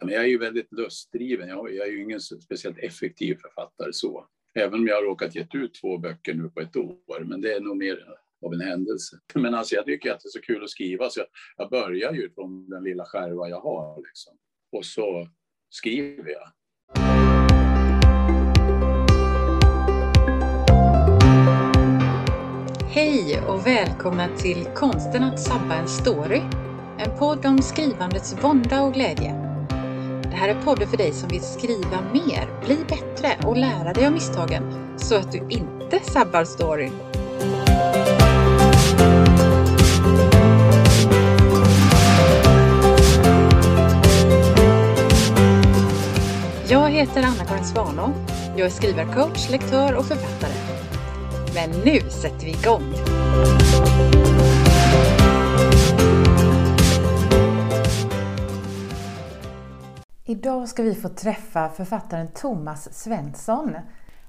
Men jag är ju väldigt lustdriven. Jag, jag är ju ingen speciellt effektiv författare så. Även om jag har råkat ge ut två böcker nu på ett år. Men det är nog mer av en händelse. Men alltså jag tycker att det är så kul att skriva så jag, jag börjar ju från den lilla skärva jag har. Liksom. Och så skriver jag. Hej och välkomna till Konsten att sabba en story. En podd om skrivandets vånda och glädje. Det här är podden för dig som vill skriva mer, bli bättre och lära dig av misstagen så att du inte sabbar storyn. Jag heter Anna-Karin Svanå. Jag är skrivarcoach, lektör och författare. Men nu sätter vi igång! Idag ska vi få träffa författaren Thomas Svensson.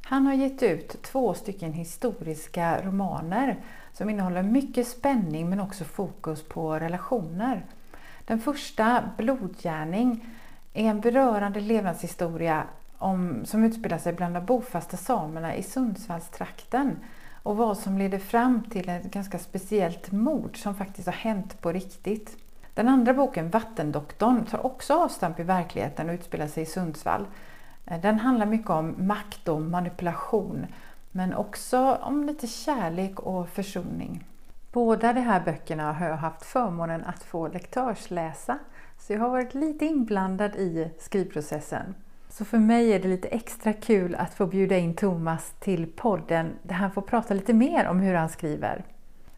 Han har gett ut två stycken historiska romaner som innehåller mycket spänning men också fokus på relationer. Den första, Blodgärning, är en berörande levnadshistoria om, som utspelar sig bland de bofasta samerna i Sundsvallstrakten och vad som leder fram till ett ganska speciellt mord som faktiskt har hänt på riktigt. Den andra boken, Vattendoktorn, tar också avstamp i verkligheten och utspelar sig i Sundsvall. Eh, den handlar mycket om makt och manipulation men också om lite kärlek och försoning. Båda de här böckerna har jag haft förmånen att få lektörsläsa så jag har varit lite inblandad i skrivprocessen. Så för mig är det lite extra kul att få bjuda in Thomas till podden där han får prata lite mer om hur han skriver.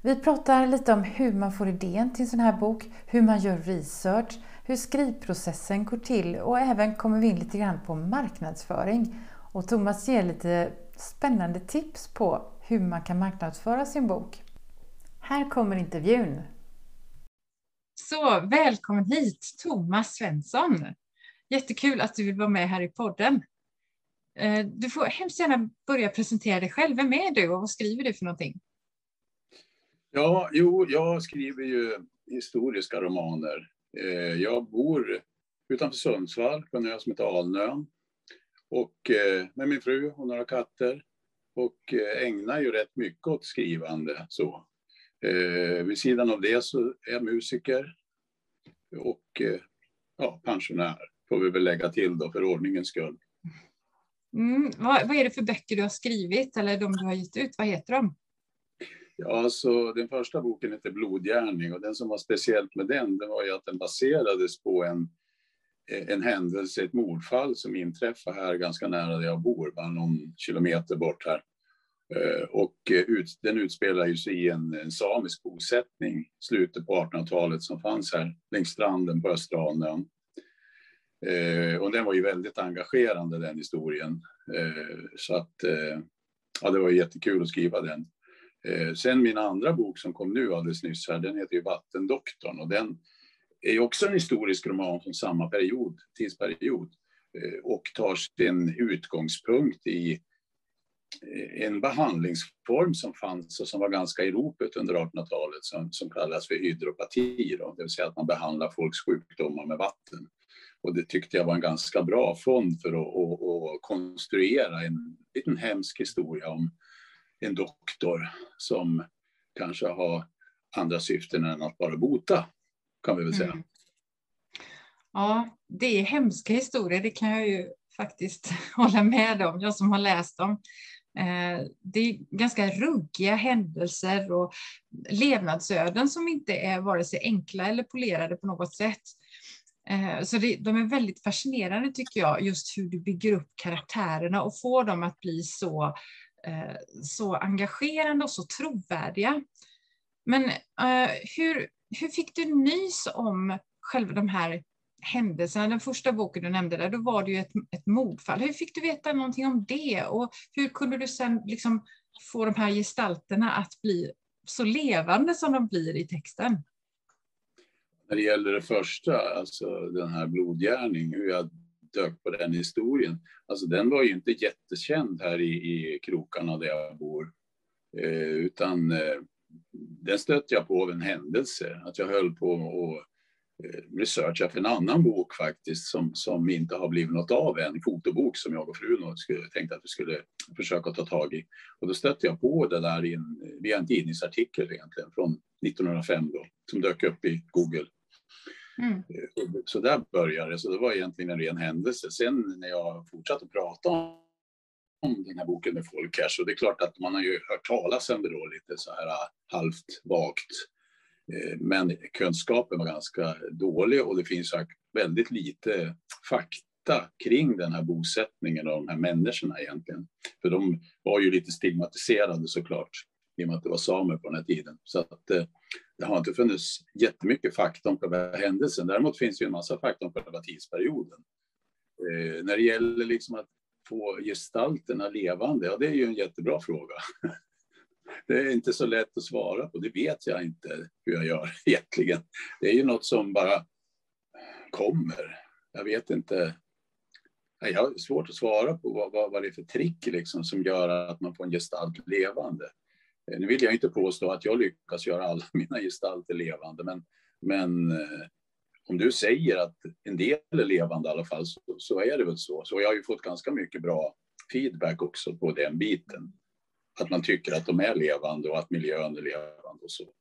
Vi pratar lite om hur man får idén till en sån här bok, hur man gör research, hur skrivprocessen går till och även kommer vi in lite grann på marknadsföring. Och Thomas ger lite spännande tips på hur man kan marknadsföra sin bok. Här kommer intervjun. Så välkommen hit Thomas Svensson! Jättekul att du vill vara med här i podden. Eh, du får hemskt gärna börja presentera dig själv. Vem är du och vad skriver du för någonting? Ja, jo, jag skriver ju historiska romaner. Eh, jag bor utanför Sundsvall på en ö som heter Alnön. Och eh, med min fru och några katter. Och eh, ägnar ju rätt mycket åt skrivande. Så. Eh, vid sidan av det så är jag musiker och eh, ja, pensionär får vi väl lägga till då för ordningens skull. Mm, vad, vad, är det för böcker du har skrivit eller de du har gett ut? Vad heter de? Ja, så den första boken heter Blodgärning och den som var speciellt med den, det var ju att den baserades på en, en händelse, ett mordfall som inträffade här ganska nära där jag bor, bara någon kilometer bort här. Eh, och eh, ut, den utspelar sig i en, en samisk bosättning slutet på 1800-talet som fanns här längs stranden på Östra Anön. Eh, och den var ju väldigt engagerande den historien. Eh, så att eh, ja, det var jättekul att skriva den. Eh, sen min andra bok som kom nu alldeles nyss här, den heter ju Vattendoktorn och den är också en historisk roman från samma period, tidsperiod eh, och tar sin utgångspunkt i eh, en behandlingsform som fanns och som var ganska i ropet under 1800-talet som, som kallas för hydropati, då, det vill säga att man behandlar folks sjukdomar med vatten. Och det tyckte jag var en ganska bra fond för att, att, att konstruera en liten hemsk historia om en doktor som kanske har andra syften än att bara bota, kan vi väl säga. Mm. Ja, det är hemska historier, det kan jag ju faktiskt hålla med om, jag som har läst dem. Eh, det är ganska ruggiga händelser och levnadsöden som inte är vare sig enkla eller polerade på något sätt. Eh, så det, de är väldigt fascinerande tycker jag, just hur du bygger upp karaktärerna och får dem att bli så, Eh, så engagerande och så trovärdiga. Men eh, hur, hur fick du nys om själva de här händelserna? Den första boken du nämnde, där, då var det ju ett, ett mordfall. Hur fick du veta någonting om det? Och hur kunde du sen liksom få de här gestalterna att bli så levande som de blir i texten? när det gäller det första, alltså den här blodgärning, hur jag dök på den historien. Alltså den var ju inte jättekänd här i, i krokarna där jag bor. Eh, utan eh, den stötte jag på av en händelse. Att jag höll på eh, researcha för en annan bok faktiskt som, som inte har blivit något av än, en fotobok som jag och frun tänkte att vi skulle försöka ta tag i. Och då stötte jag på det där i en, via en tidningsartikel egentligen från 1905 då, som dök upp i Google. Mm. Så där började det, så det var egentligen en ren händelse. Sen när jag fortsatte prata om den här boken med folk här, så det är klart att man har ju hört talas om det då lite så här äh, halvt vagt. Eh, men kunskapen var ganska dålig och det finns väldigt lite fakta kring den här bosättningen och de här människorna egentligen. För de var ju lite stigmatiserade såklart, i och med att det var samer på den här tiden. Så att eh, det har inte funnits jättemycket fakta om själva händelsen. Däremot finns det ju en massa fakta om själva tidsperioden. Eh, när det gäller liksom att få gestalterna levande, ja det är ju en jättebra fråga. det är inte så lätt att svara på. Det vet jag inte hur jag gör egentligen. Det är ju något som bara kommer. Jag vet inte. Jag har svårt att svara på vad, vad, vad det är för trick liksom som gör att man får en gestalt levande. Eh, nu vill jag inte påstå att jag lyckas göra alla mina gestalter levande, men, men eh, om du säger att en del är levande i alla fall, så, så är det väl så. Så jag har ju fått ganska mycket bra feedback också på den biten att man tycker att de är levande och att miljön är levande och så.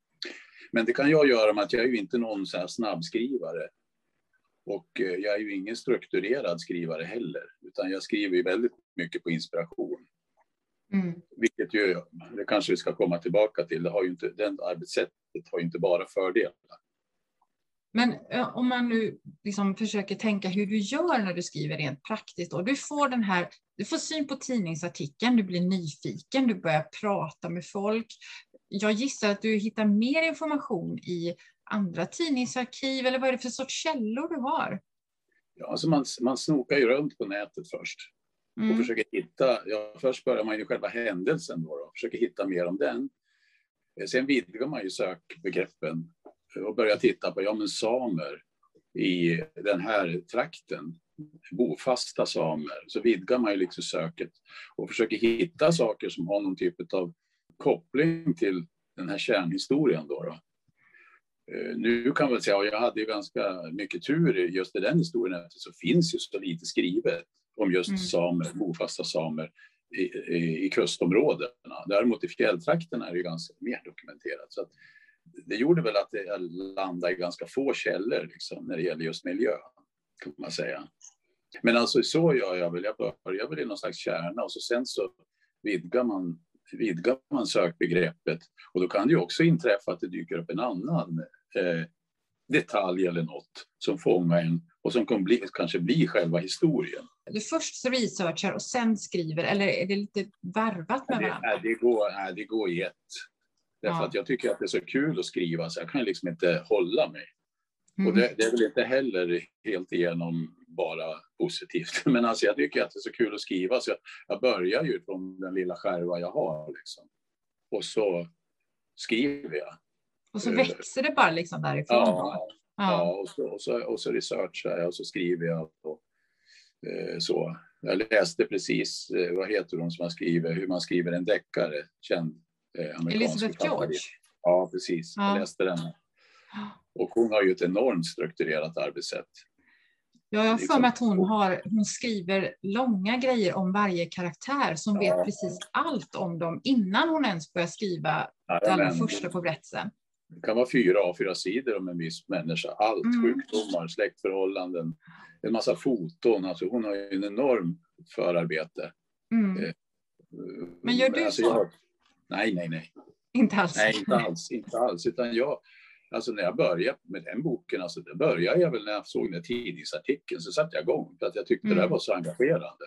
Men det kan jag göra med att jag är ju inte någon så här snabbskrivare. Och eh, jag är ju ingen strukturerad skrivare heller, utan jag skriver ju väldigt mycket på inspiration. Mm. Vilket ju, det kanske vi ska komma tillbaka till, det har ju inte, den arbetssättet har ju inte bara fördelar. Men om man nu liksom försöker tänka hur du gör när du skriver rent praktiskt. Och du, får den här, du får syn på tidningsartikeln, du blir nyfiken, du börjar prata med folk. Jag gissar att du hittar mer information i andra tidningsarkiv, eller vad är det för sorts källor du har? Ja, alltså man, man snokar ju runt på nätet först. Mm. Och försöker hitta, ja, först börjar man ju själva händelsen då, då försöker hitta mer om den. Sen vidgar man ju sökbegreppen och börja titta på ja, men samer i den här trakten, bofasta samer, så vidgar man ju liksom söket och försöker hitta saker som har någon typ av koppling till den här kärnhistorien. Då, då. Eh, nu kan man säga, och jag hade ju ganska mycket tur just i den historien, att det finns ju så lite skrivet om just mm. samer, bofasta samer i, i, i kustområdena. Däremot i fjälltrakterna är det ju ganska mer dokumenterat. Så det gjorde väl att jag landade i ganska få källor liksom, när det gäller just miljö, kan man säga. Men alltså så gör jag väl, jag börjar väl i någon slags kärna och så sen så vidgar man, vidgar man sökbegreppet. Och då kan det ju också inträffa att det dyker upp en annan eh, detalj eller något som fångar en och som kan bli, kanske bli själva historien. Du först researchar och sen skriver, eller är det lite varvat med varandra? Nej, det, går, nej, det går i ett. Därför ja. att jag tycker att det är så kul att skriva så jag kan liksom inte hålla mig. Mm. Och det, det, är väl inte heller helt igenom bara positivt. Men alltså jag tycker att det är så kul att skriva så jag, jag börjar ju från den lilla skärva jag har. Liksom. Och så skriver jag. Och så växer det bara liksom därifrån? Ja, ja. och, så, och, så, och så researchar jag och så skriver jag. Och, eh, så. Jag läste precis, eh, vad heter hon som har skrivit, hur man skriver en deckare, känd eh, Elizabeth George? Ja, precis. Ja. Jag läste den. Och hon har ju ett enormt strukturerat arbetssätt. Ja, jag har för mig att hon, har, hon skriver långa grejer om varje karaktär som ja. vet precis allt om dem innan hon ens börjar skriva ja, allra första på berättelsen. Det kan vara fyra A4-sidor om en viss människa. Allt, mm. sjukdomar, släktförhållanden, en massa foton. Alltså hon har ju en enorm förarbete. Mm. Eh, Men gör du alltså, så? Jag, Nej, nej, nej. Inte alls? Nej, inte alls. Inte alls. Utan jag, alltså när jag började med den boken, alltså det började jag väl när jag såg den tidningsartikeln, så satte jag igång för att jag tyckte mm. det var så engagerande.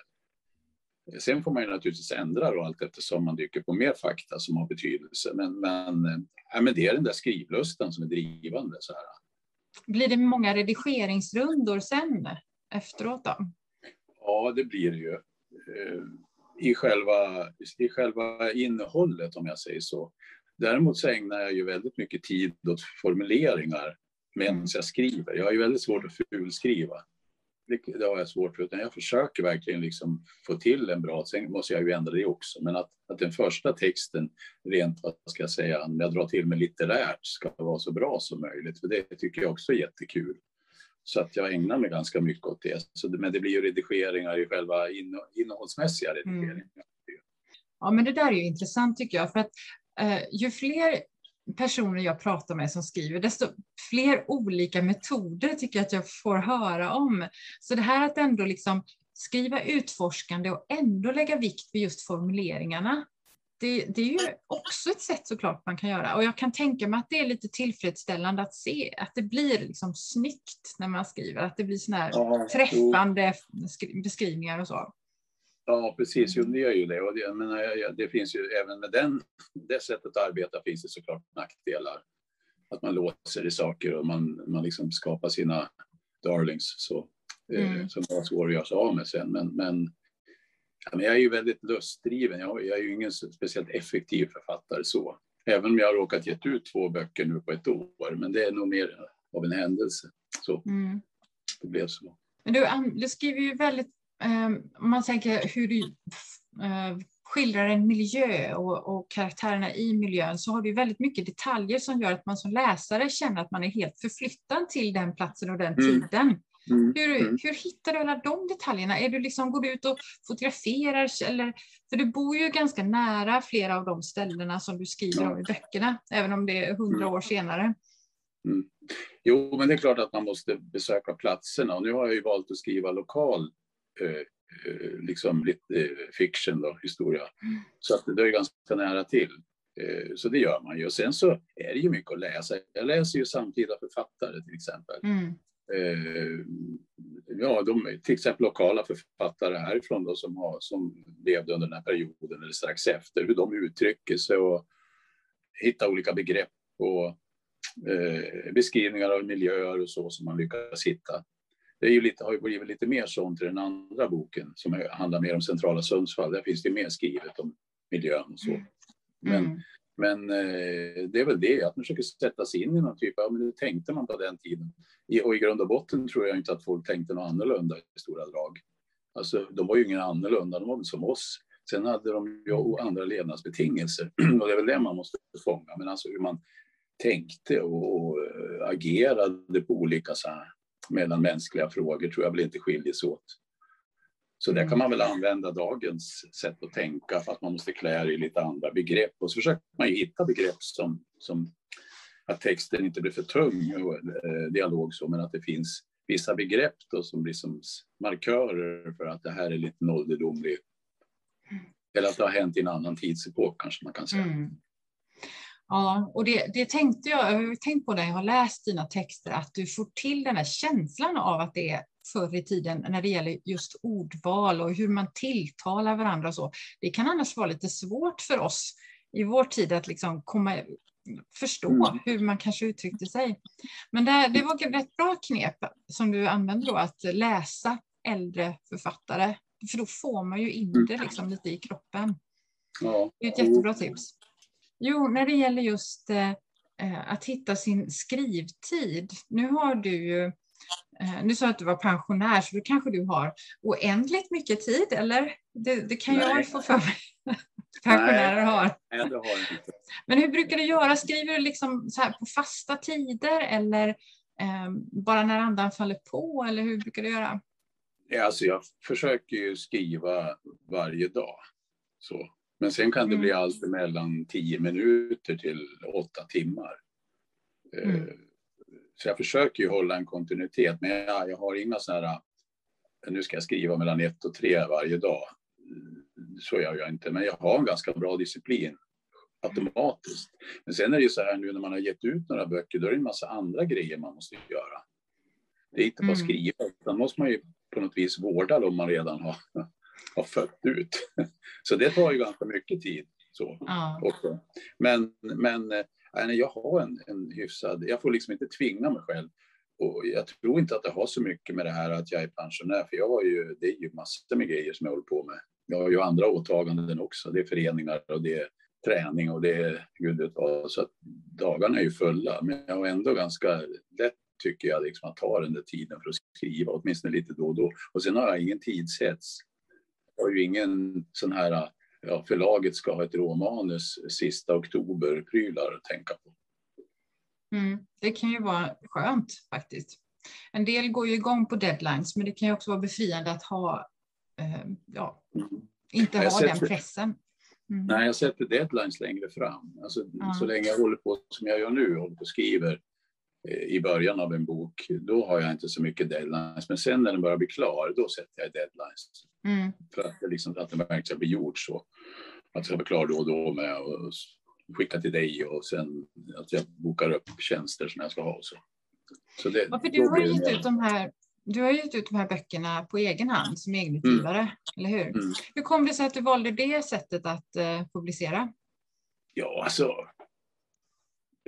Sen får man ju naturligtvis ändra då allt eftersom man dyker på mer fakta som har betydelse. Men, men, ja, men det är den där skrivlusten som är drivande. Så här. Blir det många redigeringsrundor sen efteråt då? Ja, det blir det ju. Eh, i själva, i själva innehållet, om jag säger så. Däremot så ägnar jag ju väldigt mycket tid åt formuleringar medan jag skriver. Jag har ju väldigt svårt att fulskriva det, det har jag svårt för. Utan jag försöker verkligen liksom få till en bra, sen måste jag ju ändra det också. Men att, att den första texten, rent vad ska jag säga, när jag drar till med litterärt, ska vara så bra som möjligt. För det tycker jag också är jättekul. Så att jag ägnar mig ganska mycket åt det. Så men det blir ju redigeringar i själva innehållsmässiga redigeringar. Mm. Ja, men det där är ju intressant tycker jag, för att eh, ju fler personer jag pratar med som skriver, desto fler olika metoder tycker jag att jag får höra om. Så det här att ändå liksom skriva utforskande och ändå lägga vikt vid just formuleringarna, det, det, är ju också ett sätt såklart man kan göra. Och jag kan tänka mig att det är lite tillfredsställande att se att det blir liksom snyggt när man skriver, att det blir sådana här träffande beskrivningar och så. Ja, precis. Jo, det gör ju det. Och det, men, det finns ju även med den, det sättet att arbeta finns det såklart nackdelar. Att man låser i saker och man, man liksom skapar sina darlings så, eh, mm. som är svåra att göra sig av med sen. Men, men, ja, men jag är ju väldigt lustdriven. Jag, jag är ju ingen speciellt effektiv författare så. Även om jag har råkat ge ut två böcker nu på ett år. Men det är nog mer av en händelse. Så mm. det blev så. Men du, du skriver ju väldigt om man tänker hur du eh, skildrar en miljö och, och, karaktärerna i miljön så har du väldigt mycket detaljer som gör att man som läsare känner att man är helt förflyttad till den platsen och den mm. tiden. Mm. Hur, mm. hur hittar du alla de detaljerna? Är du liksom, går du ut och fotograferar? Eller, för du bor ju ganska nära flera av de ställena som du skriver om i böckerna, även om det är hundra år senare. Mm. Jo, men det är klart att man måste besöka platserna och nu har jag ju valt att skriva lokal Eh, eh, liksom lite eh, fiction, då, historia. Mm. Så att det är ganska nära till. Så det gör man ju. Och sen så är det ju mycket att läsa. Jag läser ju samtida författare till exempel. Mm. Ja, de, till exempel lokala författare härifrån då, som, har, som levde under den här perioden eller strax efter, hur de uttrycker sig och hitta olika begrepp och eh, beskrivningar av miljöer och så som man lyckas hitta det är ju lite, har ju blivit lite mer sånt i den andra boken som handlar mer om centrala Sundsvall. Där finns det mer skrivet om miljön och så. Mm. Men, mm. men eh, det är väl det, att man försöker sätta sig in i någon typ av, men hur tänkte man på den tiden? I, och i grund och botten tror jag inte att folk tänkte något annorlunda i stora drag. Alltså, de var ju ingen annorlunda, de var väl som oss. Sen hade de ju andra levnadsbetingelser och det är väl det man måste fånga. Men alltså hur man tänkte och, och eh, agerade på olika så här mellan mänskliga frågor tror jag väl inte skiljer sig åt. Så där kan man väl använda dagens sätt att tänka för att man måste klä i lite andra begrepp. Och så försöker man ju hitta begrepp som, som att texten inte blir för tung, och, eh, dialog så, men att det finns vissa begrepp då som blir som markörer för att det här är lite en ålderdomlig, eller att det har hänt i en annan tidsepok kanske man kan säga. Mm. Ja, och det, det tänkte jag, jag har tänkt på när jag har läst dina texter, att du får till den här känslan av att det är förr i tiden när det gäller just ordval och hur man tilltalar varandra och så. Det kan annars vara lite svårt för oss i vår tid att liksom komma, förstå mm. hur man kanske uttryckte sig. Men det, det var ett rätt bra knep som du använde då, att läsa äldre författare, för då får man ju in det liksom lite i kroppen. Det är ett jättebra tips. Jo, när det gäller just eh, eh, att hitta sin skrivtid. Nu har du ju, eh, nu sa att du var pensionär, så då kanske du har oändligt mycket tid, eller? Det, det kan Nej. jag få för mig. Pensionärer Nej. har. Nej, det har inte. Men hur brukar du göra? Skriver du liksom så här på fasta tider eller eh, bara när andan faller på? Eller hur brukar du göra? Ja, alltså jag försöker ju skriva varje dag. Så. Men sen kan det bli mm. allt mellan tio minuter till åtta timmar. Eh, mm. Så jag försöker ju hålla en kontinuitet, men jag, jag har inga sådana här, nu ska jag skriva mellan ett och tre varje dag. Så gör jag inte, men jag har en ganska bra disciplin automatiskt. Men sen är det ju så här nu när man har gett ut några böcker, då är det en massa andra grejer man måste göra. Det är inte bara mm. skriva, utan måste man ju på något vis vårda dem man redan har har fött ut. Så det tar ju ganska mycket tid. Så, ja. också. Men, men äh, jag har en, en hyfsad, jag får liksom inte tvinga mig själv. Och jag tror inte att det har så mycket med det här att jag är pensionär, för jag har ju, det är ju massor med grejer som jag håller på med. Jag har ju andra åtaganden också, det är föreningar och det är träning och det är gud vet vad. Så att dagarna är ju fulla, men jag har ändå ganska lätt tycker jag, liksom, att ta den där tiden för att skriva, åtminstone lite då och då. Och sen har jag ingen tidshets. Har ju ingen sån här, ja, förlaget ska ha ett råmanus sista oktober-prylar att tänka på. Mm, det kan ju vara skönt faktiskt. En del går ju igång på deadlines, men det kan ju också vara befriande att ha, eh, ja, mm. inte ha den pressen. Mm. Nej, jag sätter deadlines längre fram. Alltså, ja. Så länge jag håller på som jag gör nu, håller på och skriver eh, i början av en bok, då har jag inte så mycket deadlines. Men sen när den börjar bli klar, då sätter jag deadlines. Mm. För att, det liksom, att den verkligen ska bli gjord så. Att jag ska bli klar då och då med att skicka till dig och sen att jag bokar upp tjänster som jag ska ha. Så. Så det, ja, för du har gett ut de här du har gett ut de här böckerna på egen hand som egenutgivare, mm. eller hur? Mm. Hur kom det sig att du valde det sättet att uh, publicera? Ja, alltså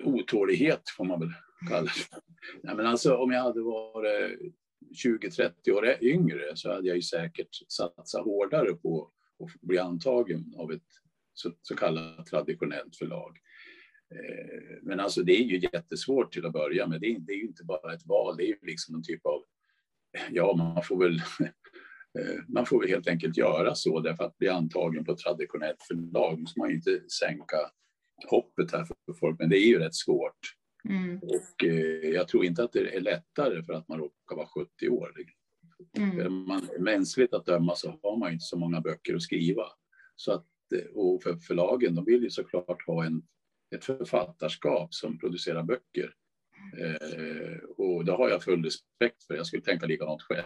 otålighet får man väl kalla det. Nej, men alltså, om jag hade varit 20-30 år yngre så hade jag ju säkert satsat hårdare på att bli antagen av ett så, så kallat traditionellt förlag. Eh, men alltså det är ju jättesvårt till att börja med. Det är, det är ju inte bara ett val, det är ju liksom en typ av ja, man får väl eh, man får väl helt enkelt göra så, därför att bli antagen på ett traditionellt förlag måste man ju inte sänka hoppet här för folk, men det är ju rätt svårt. Mm. Och eh, jag tror inte att det är lättare för att man råkar vara 70 år. Mm. Man, mänskligt att döma så har man inte så många böcker att skriva. Så att, eh, och för förlagen, de vill ju såklart ha en, ett författarskap som producerar böcker. Eh, och det har jag full respekt för. Jag skulle tänka likadant själv.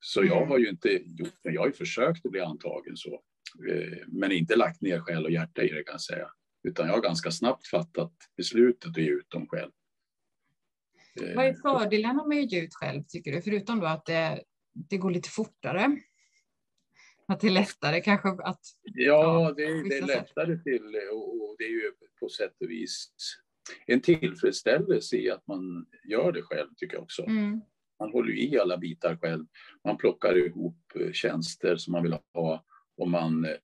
Så jag mm. har ju inte gjort det. Jag har ju försökt att bli antagen så. Eh, men inte lagt ner själ och hjärta i det kan jag säga. Utan jag har ganska snabbt fattat beslutet att ge ut dem själv. Eh, Vad är fördelarna med att ge ut själv tycker du? Förutom då att det, det går lite fortare. Att det är lättare kanske att... Ja, det, det, är lättare till och, och det är ju på sätt och vis en tillfredsställelse i att man gör det själv, tycker jag också. Mm. Man håller i alla bitar själv. Man plockar ihop eh, tjänster som man vill ha och man, eh,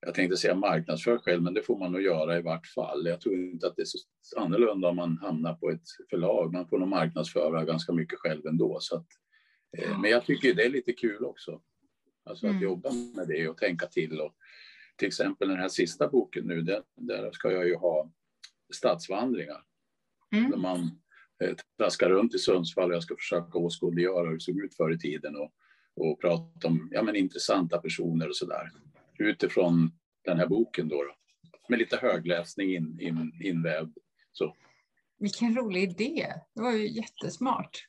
jag tänkte säga marknadsför själv, men det får man nog göra i vart fall. Jag tror inte att det är så annorlunda om man hamnar på ett förlag. Man får nog marknadsföra ganska mycket själv ändå. Så att, eh, men jag tycker det är lite kul också. Alltså att mm. jobba med det och tänka till. Och, till exempel den här sista boken nu, där, där ska jag ju ha stadsvandringar. Mm. Där man eh, traskar runt i Sundsvall och jag ska försöka åskådliggöra hur det såg ut förr i tiden och, och prata om ja, men intressanta personer och så där. Utifrån den här boken då, då. med lite högläsning in, in, invävd. Så. Vilken rolig idé. Det var ju jättesmart.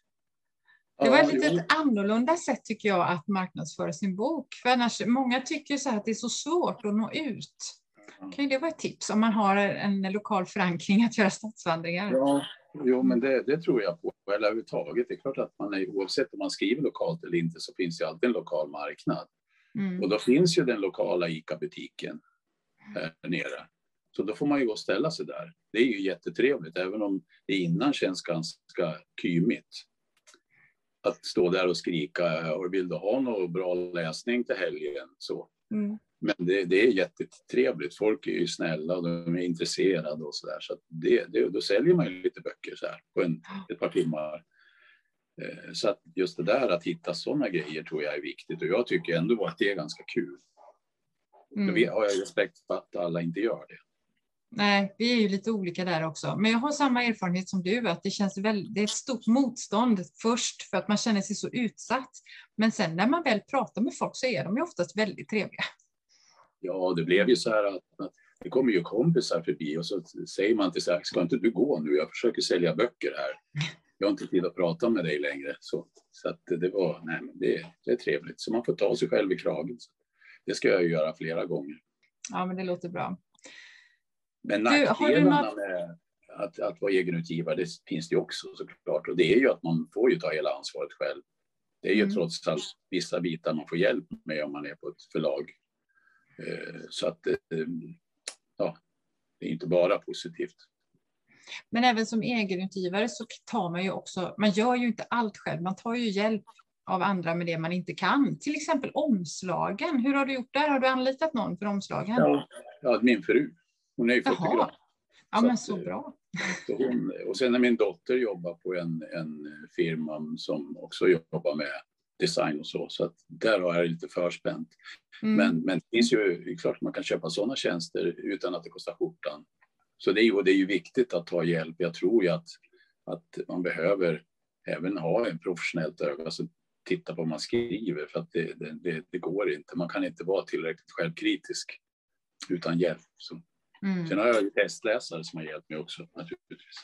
Det var ett ja, lite annorlunda sätt tycker jag att marknadsföra sin bok. För annars, många tycker så att det är så svårt att nå ut. Kan det vara ett tips om man har en lokal förankring att göra stadsvandringar? Ja, jo, men det, det tror jag på. Eller överhuvudtaget. Det är klart att man är, oavsett om man skriver lokalt eller inte så finns det alltid en lokal marknad. Mm. Och då finns ju den lokala ICA-butiken här nere. Så då får man ju gå och ställa sig där. Det är ju jättetrevligt, även om det innan känns ganska kymigt. Att stå där och skrika, vill du ha någon bra läsning till helgen? Så. Mm. Men det, det, är jättetrevligt. Folk är ju snälla och de är intresserade och så där. Så det, det, då säljer man ju lite böcker så här på en, ett par timmar. Eh, så att just det där att hitta sådana grejer tror jag är viktigt och jag tycker ändå att det är ganska kul. Mm. Men har jag respekt för att alla inte gör det. Nej, vi är ju lite olika där också. Men jag har samma erfarenhet som du, att det känns väldigt, det är ett stort motstånd först för att man känner sig så utsatt. Men sen när man väl pratar med folk så är de ju oftast väldigt trevliga. Ja, det blev ju så här att, det kommer ju kompisar förbi och så säger man till sig, ska inte du gå nu? Jag försöker sälja böcker här. Jag har inte tid att prata med dig längre. Så, så att det var, nej, det, det är trevligt. Så man får ta sig själv i kragen. Det ska jag göra flera gånger. Ja, men det låter bra. Men nackdelarna något... med att, att vara egenutgivare, det finns det också såklart. Och det är ju att man får ju ta hela ansvaret själv. Det är ju mm. trots allt vissa bitar man får hjälp med om man är på ett förlag. Eh, så att eh, ja, det är inte bara positivt. Men även som egenutgivare så tar man ju också, man gör ju inte allt själv, man tar ju hjälp av andra med det man inte kan. Till exempel omslagen. Hur har du gjort där? Har du anlitat någon för omslagen? Ja, ja min fru. Hon är ju fotograf. Ja, men så, så bra. Hon, och sen när min dotter jobbar på en, en firma som också jobbar med design och så, så att där har jag lite förspänt. Mm. Men, men det finns ju, det är klart man kan köpa sådana tjänster utan att det kostar skjortan. Så det är, och det är ju viktigt att ta hjälp. Jag tror ju att, att man behöver även ha en professionellt öga, alltså titta på vad man skriver, för att det, det, det, går inte. Man kan inte vara tillräckligt självkritisk utan hjälp. Så. Mm. Sen har jag ju testläsare som har hjälpt mig också naturligtvis.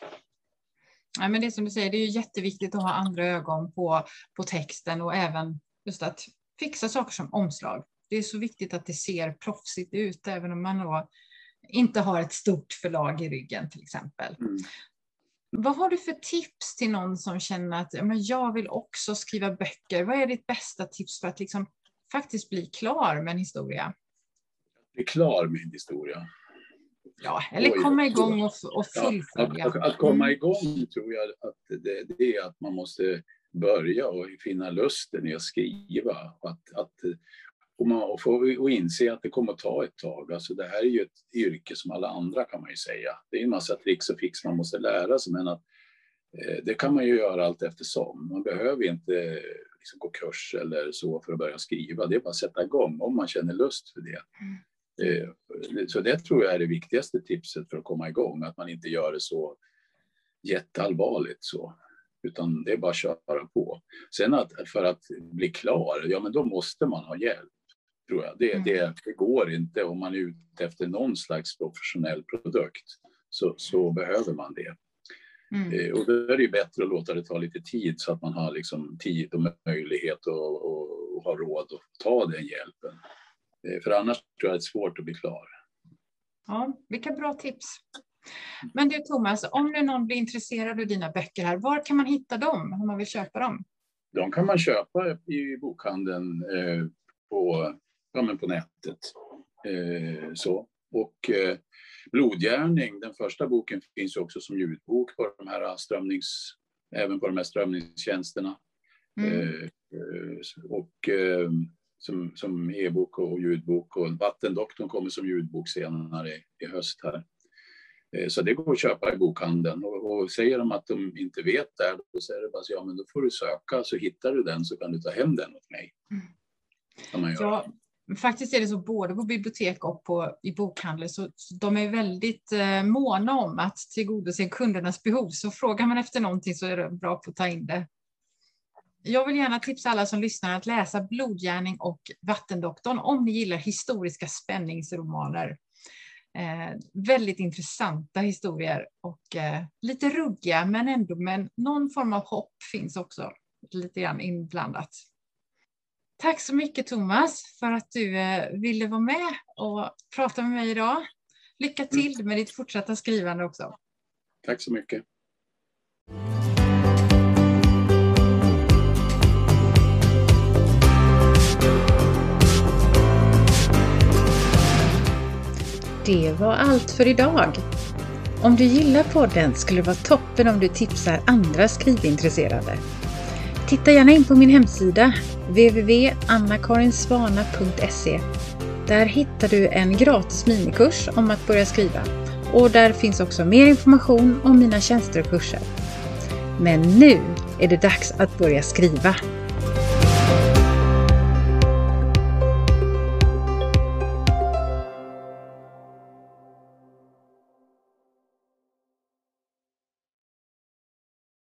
Ja, men det är som du säger, det är ju jätteviktigt att ha andra ögon på, på texten och även just att fixa saker som omslag. Det är så viktigt att det ser proffsigt ut, även om man då inte har ett stort förlag i ryggen till exempel. Mm. Vad har du för tips till någon som känner att men jag vill också skriva böcker? Vad är ditt bästa tips för att liksom faktiskt bli klar med en historia? Bli klar med en historia? Ja, eller Oj, komma igång och, och fullfölja. Ja, att, att, komma igång tror jag att det, det, är att man måste börja och finna lusten i att skriva. Att, att, och, man, och, få, och inse att det kommer att ta ett tag. Alltså det här är ju ett yrke som alla andra kan man ju säga. Det är en massa tricks och fix man måste lära sig men att eh, det kan man ju göra allt eftersom. Man behöver inte liksom gå kurs eller så för att börja skriva. Det är bara att sätta igång om man känner lust för det. Mm. Eh, så det tror jag är det viktigaste tipset för att komma igång, att man inte gör det så jätteallvarligt så, utan det är bara att köra på. Sen att för att bli klar, ja men då måste man ha hjälp, tror jag. Det, det, mm. det går inte om man är ute efter någon slags professionell produkt, så, så behöver man det. Mm. Eh, och då är det ju bättre att låta det ta lite tid så att man har liksom tid och möjlighet och, och, och har råd att ta den hjälpen. Eh, för annars tror jag det är svårt att bli klar. Ja, vilka bra tips. Men du Thomas, om nu någon blir intresserad av dina böcker här, var kan man hitta dem om man vill köpa dem? De kan man köpa i bokhandeln eh, på, ja, men på nätet. Eh, så. Och eh, Blodgärning, den första boken, finns också som ljudbok på de här strömnings, även på de här strömningstjänsterna. Mm. Eh, eh, och som, som e-bok och ljudbok och Vattendoktorn kommer som ljudbok senare i, höst här. Eh, så det går att köpa i bokhandeln och, och säger de att de inte vet det, då säger det bara så, ja men då får du söka så hittar du den så kan du ta hem den åt mig. Mm. Ja, faktiskt är det så både på bibliotek och på, i bokhandel så, så de är väldigt eh, måna om att tillgodose kundernas behov. Så frågar man efter någonting så är det bra på att ta in det. Jag vill gärna tipsa alla som lyssnar att läsa Blodgärning och Vattendoktorn om ni gillar historiska spänningsromaner. Eh, väldigt intressanta historier och eh, lite ruggiga men ändå med någon form av hopp finns också lite grann inblandat. Tack så mycket Thomas för att du eh, ville vara med och prata med mig idag. Lycka till med ditt fortsatta skrivande också. Tack så mycket. Det var allt för idag. Om du gillar podden skulle det vara toppen om du tipsar andra skrivintresserade. Titta gärna in på min hemsida www.annakarinsvana.se. Där hittar du en gratis minikurs om att börja skriva och där finns också mer information om mina tjänster och kurser. Men nu är det dags att börja skriva.